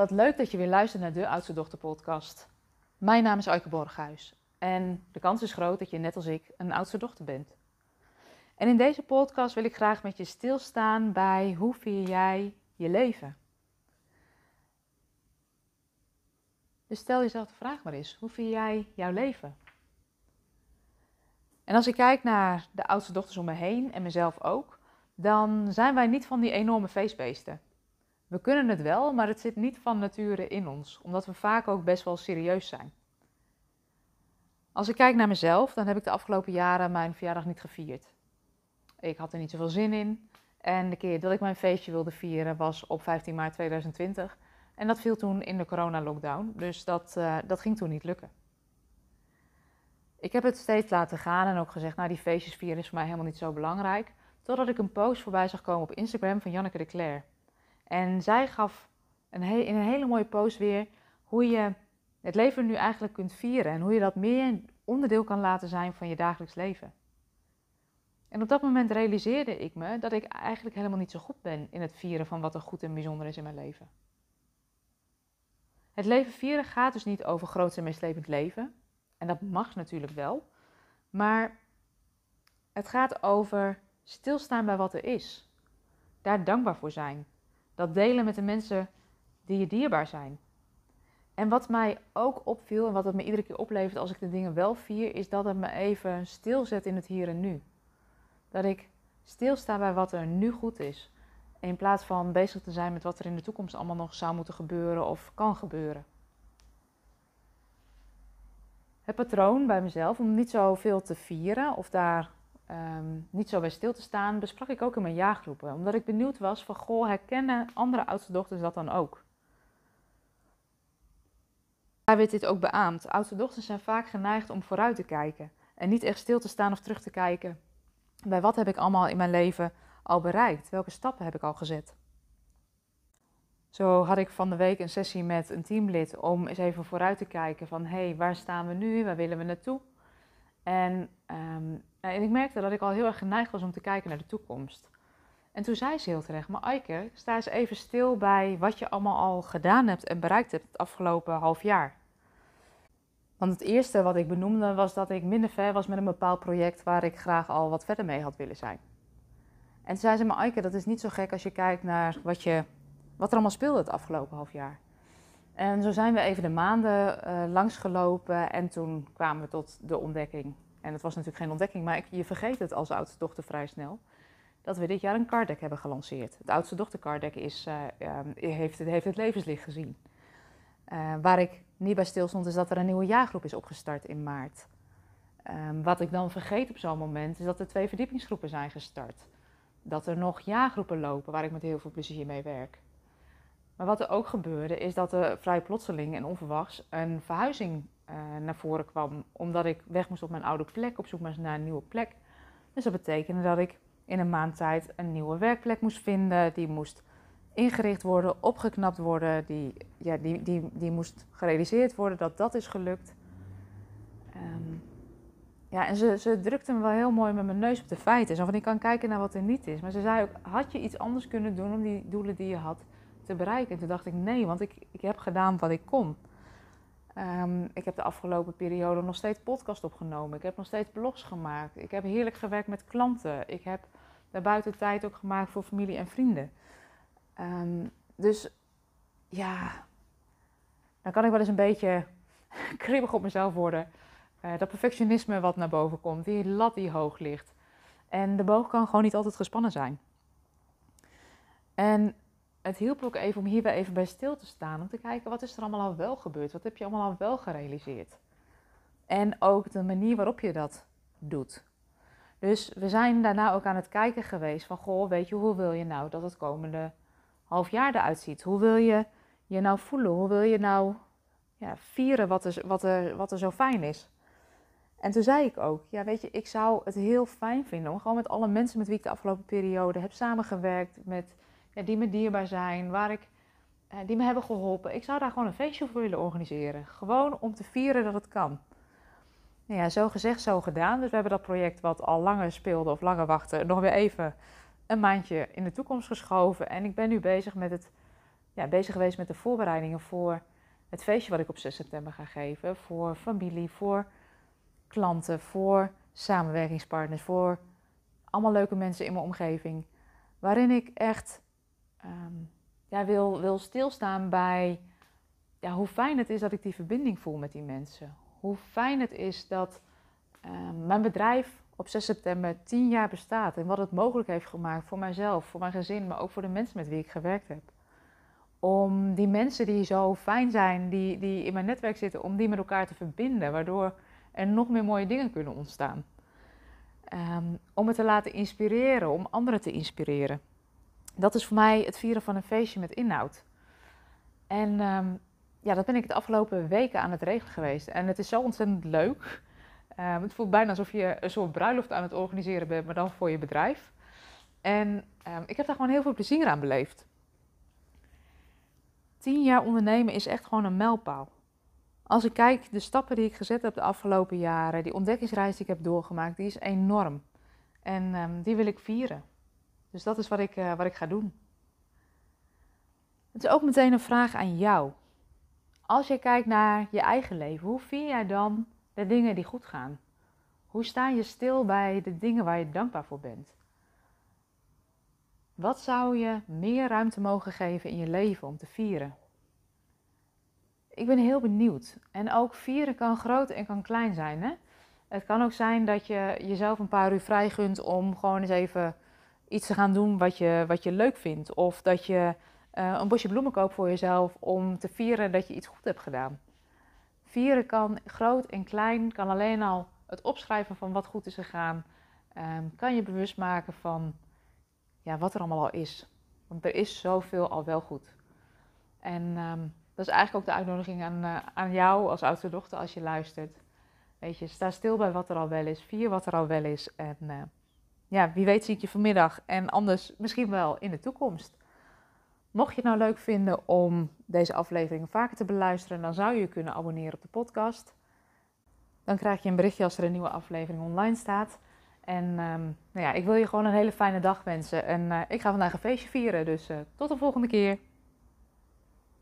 Wat leuk dat je weer luistert naar de Oudste Dochter podcast. Mijn naam is Aike Borghuis en de kans is groot dat je net als ik een oudste dochter bent. En in deze podcast wil ik graag met je stilstaan bij hoe vier jij je leven? Dus stel jezelf de vraag maar eens, hoe vier jij jouw leven? En als ik kijk naar de oudste dochters om me heen en mezelf ook, dan zijn wij niet van die enorme feestbeesten. We kunnen het wel, maar het zit niet van nature in ons, omdat we vaak ook best wel serieus zijn. Als ik kijk naar mezelf, dan heb ik de afgelopen jaren mijn verjaardag niet gevierd. Ik had er niet zoveel zin in. En de keer dat ik mijn feestje wilde vieren was op 15 maart 2020. En dat viel toen in de corona-lockdown, dus dat, uh, dat ging toen niet lukken. Ik heb het steeds laten gaan en ook gezegd, nou die feestjes vieren is voor mij helemaal niet zo belangrijk. Totdat ik een post voorbij zag komen op Instagram van Janneke de Cler. En zij gaf een in een hele mooie post weer hoe je het leven nu eigenlijk kunt vieren en hoe je dat meer onderdeel kan laten zijn van je dagelijks leven. En op dat moment realiseerde ik me dat ik eigenlijk helemaal niet zo goed ben in het vieren van wat er goed en bijzonder is in mijn leven. Het leven vieren gaat dus niet over groot en meeslepend leven. En dat mag natuurlijk wel. Maar het gaat over stilstaan bij wat er is. Daar dankbaar voor zijn. Dat delen met de mensen die je dierbaar zijn. En wat mij ook opviel en wat het me iedere keer oplevert als ik de dingen wel vier, is dat het me even stilzet in het hier en nu. Dat ik stilsta bij wat er nu goed is. In plaats van bezig te zijn met wat er in de toekomst allemaal nog zou moeten gebeuren of kan gebeuren. Het patroon bij mezelf om niet zoveel te vieren of daar Ehm, niet zo bij stil te staan, besprak ik ook in mijn jaargroepen. Omdat ik benieuwd was van, goh, herkennen andere oudste dochters dat dan ook? Daar werd dit ook beaamd. Oudste dochters zijn vaak geneigd om vooruit te kijken. En niet echt stil te staan of terug te kijken. Bij wat heb ik allemaal in mijn leven al bereikt? Welke stappen heb ik al gezet? Zo had ik van de week een sessie met een teamlid om eens even vooruit te kijken van hé, hey, waar staan we nu? Waar willen we naartoe? En ehm, nou, en ik merkte dat ik al heel erg geneigd was om te kijken naar de toekomst. En toen zei ze heel terecht, maar Eike, sta eens even stil bij wat je allemaal al gedaan hebt en bereikt hebt het afgelopen half jaar. Want het eerste wat ik benoemde was dat ik minder ver was met een bepaald project waar ik graag al wat verder mee had willen zijn. En toen zei ze, maar Eike, dat is niet zo gek als je kijkt naar wat, je, wat er allemaal speelde het afgelopen half jaar. En zo zijn we even de maanden uh, langsgelopen en toen kwamen we tot de ontdekking en het was natuurlijk geen ontdekking, maar je vergeet het als oudste dochter vrij snel, dat we dit jaar een carddeck hebben gelanceerd. Het oudste dochter carddeck is, uh, heeft, heeft, het levenslicht gezien. Uh, waar ik niet bij stil stond, is dat er een nieuwe jaargroep is opgestart in maart. Um, wat ik dan vergeet op zo'n moment, is dat er twee verdiepingsgroepen zijn gestart. Dat er nog jaargroepen lopen waar ik met heel veel plezier mee werk. Maar wat er ook gebeurde, is dat er vrij plotseling en onverwachts een verhuizing uh, naar voren kwam. Omdat ik weg moest op mijn oude plek, op zoek naar een nieuwe plek. Dus dat betekende dat ik in een maand tijd een nieuwe werkplek moest vinden. Die moest ingericht worden, opgeknapt worden. Die, ja, die, die, die moest gerealiseerd worden dat dat is gelukt. Um, ja, en ze, ze drukte me wel heel mooi met mijn neus op de feiten. Zo van, ik kan kijken naar wat er niet is. Maar ze zei ook, had je iets anders kunnen doen om die doelen die je had te bereiken? En toen dacht ik, nee, want ik, ik heb gedaan wat ik kon. Um, ik heb de afgelopen periode nog steeds podcast opgenomen. Ik heb nog steeds blogs gemaakt. Ik heb heerlijk gewerkt met klanten. Ik heb daarbuiten tijd ook gemaakt voor familie en vrienden. Um, dus ja, dan kan ik wel eens een beetje kribbig op mezelf worden. Uh, dat perfectionisme wat naar boven komt, die lat die hoog ligt. En de boog kan gewoon niet altijd gespannen zijn. En het hielp ook even om hierbij even bij stil te staan. Om te kijken wat is er allemaal al wel gebeurd. Wat heb je allemaal al wel gerealiseerd. En ook de manier waarop je dat doet. Dus we zijn daarna ook aan het kijken geweest van... Goh, weet je, hoe wil je nou dat het komende half jaar eruit ziet? Hoe wil je je nou voelen? Hoe wil je nou ja, vieren wat er, wat, er, wat er zo fijn is? En toen zei ik ook, ja weet je, ik zou het heel fijn vinden... om gewoon met alle mensen met wie ik de afgelopen periode heb samengewerkt... met ja, die me dierbaar zijn, waar ik, eh, die me hebben geholpen. Ik zou daar gewoon een feestje voor willen organiseren. Gewoon om te vieren dat het kan. Nou ja, zo gezegd, zo gedaan. Dus we hebben dat project wat al langer speelde of langer wachtte, nog weer even een maandje in de toekomst geschoven. En ik ben nu bezig met het ja, bezig geweest met de voorbereidingen voor het feestje wat ik op 6 september ga geven. Voor familie, voor klanten, voor samenwerkingspartners, voor allemaal leuke mensen in mijn omgeving. Waarin ik echt ehm, ja, wil, wil stilstaan bij ja, hoe fijn het is dat ik die verbinding voel met die mensen. Hoe fijn het is dat ehm, mijn bedrijf op 6 september 10 jaar bestaat. En wat het mogelijk heeft gemaakt voor mijzelf, voor mijn gezin, maar ook voor de mensen met wie ik gewerkt heb. Om die mensen die zo fijn zijn, die, die in mijn netwerk zitten, om die met elkaar te verbinden. Waardoor er nog meer mooie dingen kunnen ontstaan. Ehm, om het te laten inspireren, om anderen te inspireren. Dat is voor mij het vieren van een feestje met inhoud. En ehm, ja, dat ben ik de afgelopen weken aan het regelen geweest. En het is zo ontzettend leuk. Ehm, het voelt bijna alsof je een soort bruiloft aan het organiseren bent, maar dan voor je bedrijf. En ik heb daar gewoon heel veel plezier aan beleefd. Tien jaar ondernemen is echt gewoon een mijlpaal. Als ik kijk, de stappen die ik gezet heb de afgelopen jaren, die ontdekkingsreis die ik heb doorgemaakt, die is enorm. En die wil ik vieren. Dus dat is wat ik, uh, wat ik ga doen. Het is ook meteen een vraag aan jou. Als je kijkt naar je eigen leven, hoe vier jij dan de dingen die goed gaan? Hoe sta je stil bij de dingen waar je dankbaar voor bent? Wat zou je meer ruimte mogen geven in je leven om te vieren? ik ben heel benieuwd. En ook vieren kan groot en kan klein zijn. Hè? Het kan ook zijn dat je jezelf een paar uur vrij gunt om gewoon eens even iets te gaan doen wat je, wat je leuk vindt. Of dat je uh, een bosje bloemen koopt voor jezelf om te vieren dat je iets goed hebt gedaan. Vieren kan groot en klein, kan alleen al het opschrijven van wat goed is gegaan. Um, kan je bewust maken van ja, wat er allemaal al is. Want er is zoveel al wel goed. En um, dat is eigenlijk ook de uitnodiging aan, uh, aan jou als oudste dochter als je luistert. Weet je, sta stil bij wat er al wel is, vier wat er al wel is. En uh, ja, wie weet zie ik je vanmiddag en anders misschien wel in de toekomst. Mocht je het nou leuk vinden om deze aflevering vaker te beluisteren, dan zou je je kunnen abonneren op de podcast. Dan krijg je een berichtje als er een nieuwe aflevering online staat. En um, nou ja, ik wil je gewoon een hele fijne dag wensen. En uh, ik ga vandaag een feestje vieren, dus tot de volgende keer.